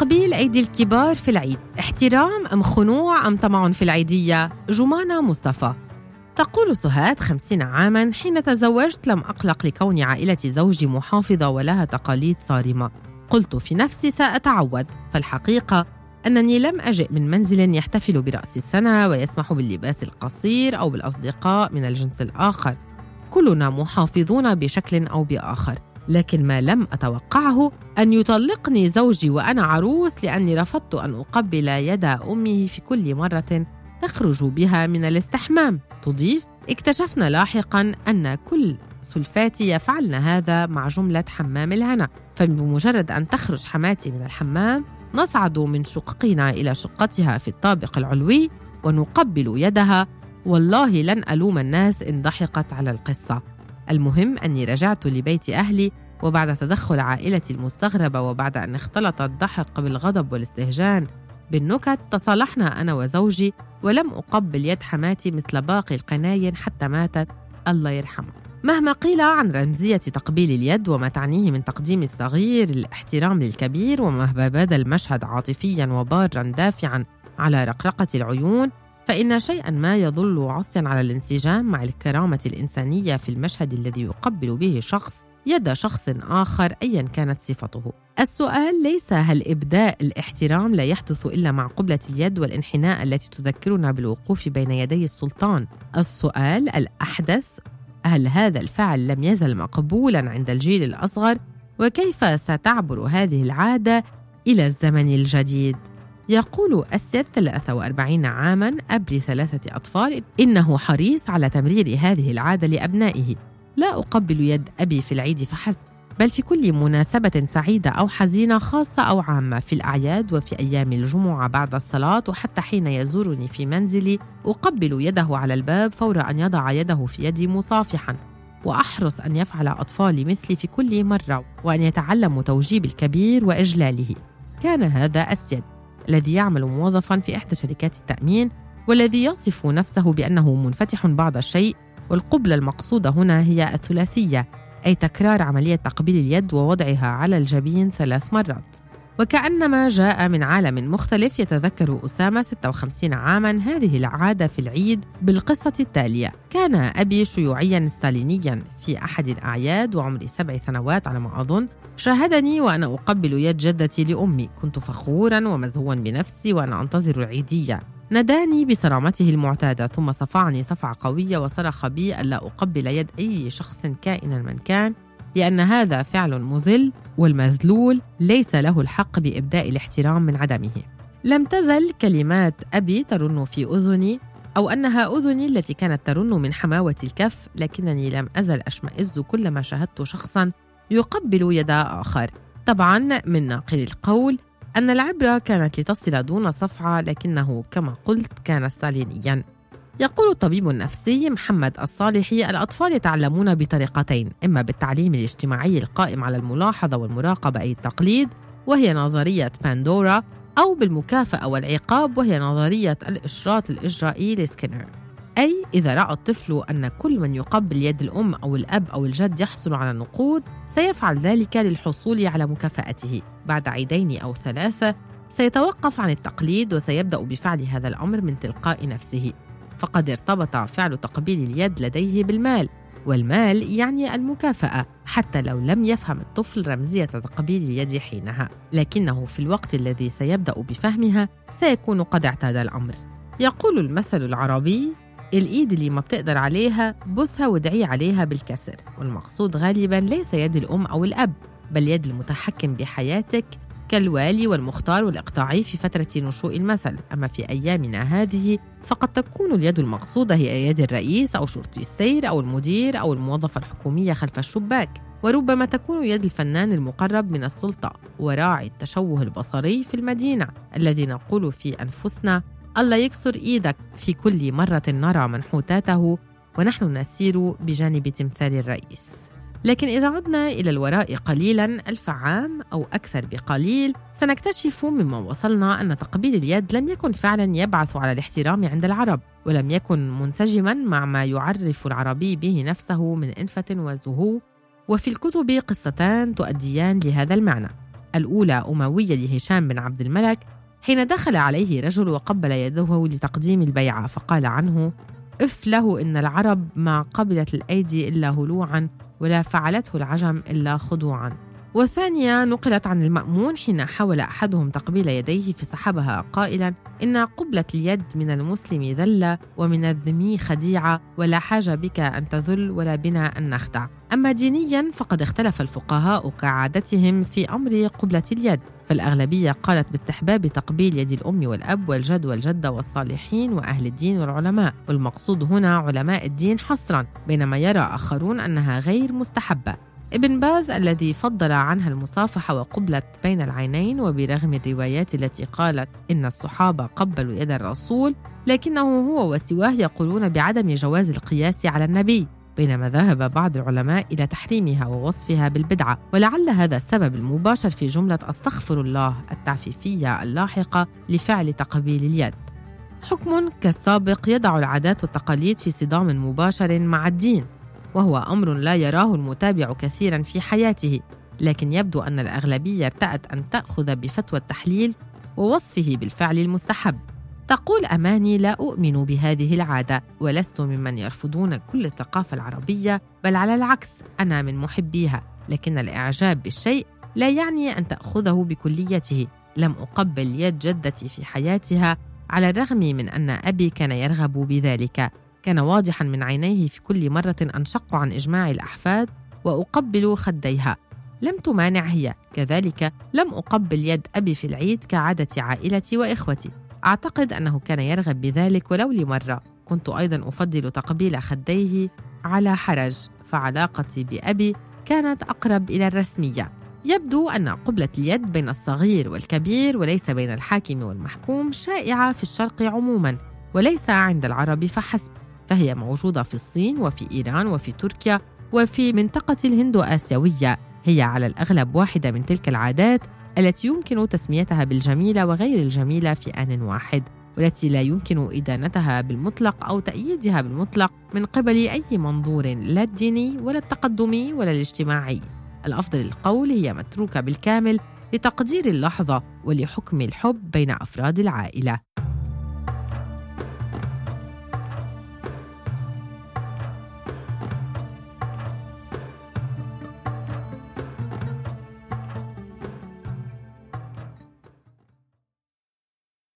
تقبيل أيدي الكبار في العيد. احترام أم خنوع أم طمع في العيدية؟ جمانة مصطفى. تقول سهاد خمسين عاما حين تزوجت لم أقلق لكون عائلة زوجي محافظة ولها تقاليد صارمة. قلت في نفسي سأتعود فالحقيقة أنني لم أجئ من منزل يحتفل برأس السنة ويسمح باللباس القصير أو بالأصدقاء من الجنس الآخر. كلنا محافظون بشكل أو بآخر. لكن ما لم أتوقعه أن يطلقني زوجي وأنا عروس لأني رفضت أن أقبل يد أمه في كل مرة تخرج بها من الاستحمام. تضيف اكتشفنا لاحقا أن كل سلفاتي يفعلن هذا مع جملة حمام الهنا. فبمجرد أن تخرج حماتي من الحمام نصعد من شققنا إلى شقتها في الطابق العلوي ونقبل يدها. والله لن ألوم الناس إن ضحكت على القصة. المهم أني رجعت لبيت أهلي وبعد تدخل عائلتي المستغربة وبعد أن اختلط الضحك بالغضب والاستهجان بالنكت تصالحنا أنا وزوجي ولم أقبل يد حماتي مثل باقي القناين حتى ماتت. الله يرحمها مهما قيل عن رمزية تقبيل اليد وما تعنيه من تقديم الصغير الاحترام للكبير ومهما بدا المشهد عاطفيا وبارا دافعا على رقرقة العيون فإن شيئا ما يظل عصيا على الانسجام مع الكرامة الإنسانية في المشهد الذي يقبل به شخص يد شخص آخر أيا كانت صفته. السؤال ليس هل إبداء الاحترام لا يحدث إلا مع قبلة اليد والانحناء التي تذكرنا بالوقوف بين يدي السلطان. السؤال الأحدث هل هذا الفعل لم يزل مقبولا عند الجيل الأصغر؟ وكيف ستعبر هذه العادة إلى الزمن الجديد؟ يقول أسيد 43 عاما أب لثلاثة أطفال إنه حريص على تمرير هذه العادة لأبنائه. لا أقبل يد أبي في العيد فحسب بل في كل مناسبة سعيدة أو حزينة خاصة أو عامة في الأعياد وفي أيام الجمعة بعد الصلاة وحتى حين يزورني في منزلي أقبل يده على الباب فور أن يضع يده في يدي مصافحا وأحرص أن يفعل أطفالي مثلي في كل مرة وأن يتعلموا توجيب الكبير وإجلاله. كان هذا أسيد الذي يعمل موظفا في إحدى شركات التأمين والذي يصف نفسه بأنه منفتح بعض الشيء والقبلة المقصودة هنا هي الثلاثية أي تكرار عملية تقبيل اليد ووضعها على الجبين ثلاث مرات. وكأنما جاء من عالم مختلف يتذكر أسامة 56 عاما هذه العادة في العيد بالقصة التالية. كان أبي شيوعيا ستالينيا في أحد الأعياد وعمري سبع سنوات على ما أظن. شاهدني وأنا أقبل يد جدتي لأمي. كنت فخورا ومزهوا بنفسي وأنا أنتظر العيدية ناداني بصرامته المعتادة ثم صفعني صفعة قوية وصرخ بي ألا أقبل يد أي شخص كائنا من كان. لأن هذا فعل مذل والمذلول ليس له الحق بإبداء الاحترام من عدمه. لم تزل كلمات أبي ترن في أذني أو أنها أذني التي كانت ترن من حماوة الكف لكنني لم أزل أشمئز كلما شاهدت شخصا يقبل يد آخر. طبعا من ناقل القول أن العبرة كانت لتصل دون صفعة لكنه كما قلت كان ستالينيا يقول الطبيب النفسي محمد الصالحي الأطفال يتعلمون بطريقتين إما بالتعليم الاجتماعي القائم على الملاحظة والمراقبة أي التقليد وهي نظرية باندورا أو بالمكافأة والعقاب وهي نظرية الإشراط الإجرائي لسكينر. أي إذا رأى الطفل أن كل من يقبل يد الأم أو الأب أو الجد يحصل على النقود سيفعل ذلك للحصول على مكافأته. بعد عيدين أو ثلاثة سيتوقف عن التقليد وسيبدأ بفعل هذا الأمر من تلقاء نفسه. فقد ارتبط فعل تقبيل اليد لديه بالمال والمال يعني المكافأة حتى لو لم يفهم الطفل رمزية تقبيل اليد حينها. لكنه في الوقت الذي سيبدأ بفهمها سيكون قد اعتاد الأمر. يقول المثل العربي الإيد اللي ما بتقدر عليها بوسها وادعي عليها بالكسر والمقصود غالبا ليس يد الأم أو الأب بل يد المتحكم بحياتك كالوالي والمختار والإقطاعي في فترة نشوء المثل. أما في أيامنا هذه فقد تكون اليد المقصودة هي يد الرئيس أو شرطي السير أو المدير أو الموظفة الحكومية خلف الشباك. وربما تكون يد الفنان المقرب من السلطة وراعي التشوه البصري في المدينة الذي نقول في أنفسنا الله يكسر إيدك في كل مرة نرى منحوتاته ونحن نسير بجانب تمثال الرئيس. لكن إذا عدنا إلى الوراء قليلا ألف عام أو أكثر بقليل سنكتشف مما وصلنا أن تقبيل اليد لم يكن فعلا يبعث على الاحترام عند العرب ولم يكن منسجما مع ما يعرف العربي به نفسه من أنفة وزهو وفي الكتب قصتان تؤديان لهذا المعنى. الأولى أموية لهشام بن عبد الملك حين دخل عليه رجل وقبل يده لتقديم البيعة فقال عنه اف له إن العرب ما قبلت الأيدي إلا هلوعا ولا فعلته العجم إلا خضوعا. والثانية نقلت عن المأمون حين حاول أحدهم تقبيل يديه فسحبها قائلا إن قبلة اليد من المسلم ذلة ومن الذمي خديعة ولا حاجة بك أن تذل ولا بنا أن نخدع. أما دينيا فقد اختلف الفقهاء كعادتهم في أمر قبلة اليد فالأغلبية قالت باستحباب تقبيل يد الأم والأب والجد والجدة والصالحين وأهل الدين والعلماء والمقصود هنا علماء الدين حصرا بينما يرى آخرون أنها غير مستحبة. ابن باز الذي فضل عنها المصافحة وقبلة بين العينين وبرغم الروايات التي قالت إن الصحابة قبلوا يد الرسول لكنه هو وسواه يقولون بعدم جواز القياس على النبي بينما ذهب بعض العلماء إلى تحريمها ووصفها بالبدعة. ولعل هذا السبب المباشر في جملة أستغفر الله التعفيفية اللاحقة لفعل تقبيل اليد. حكم كالسابق يضع العادات والتقاليد في صدام مباشر مع الدين. وهو أمر لا يراه المتابع كثيرا في حياته لكن يبدو أن الأغلبية ارتأت أن تأخذ بفتوى التحليل ووصفه بالفعل المستحب. تقول أماني لا أؤمن بهذه العادة ولست ممن يرفضون كل الثقافة العربية بل على العكس أنا من محبيها لكن الإعجاب بالشيء لا يعني أن تأخذه بكليته. لم أقبل يد جدتي في حياتها على الرغم من أن أبي كان يرغب بذلك. كان واضحا من عينيه في كل مرة أنشق عن إجماع الأحفاد وأقبل خديها. لم تمانع هي. كذلك لم أقبل يد أبي في العيد كعادة عائلتي وإخوتي. أعتقد أنه كان يرغب بذلك ولو لمرة. كنت أيضا أفضل تقبيل خديه على حرج. فعلاقتي بأبي كانت أقرب إلى الرسمية. يبدو أن قبلة اليد بين الصغير والكبير وليس بين الحاكم والمحكوم شائعة في الشرق عموما وليس عند العرب فحسب. فهي موجودة في الصين وفي إيران وفي تركيا وفي منطقة الهندو آسيوية. هي على الأغلب واحدة من تلك العادات التي يمكن تسميتها بالجميلة وغير الجميلة في آن واحد والتي لا يمكن إدانتها بالمطلق أو تأييدها بالمطلق من قبل أي منظور لا الديني ولا التقدمي ولا الاجتماعي. الأفضل القول هي متروكة بالكامل لتقدير اللحظة ولحكم الحب بين أفراد العائلة.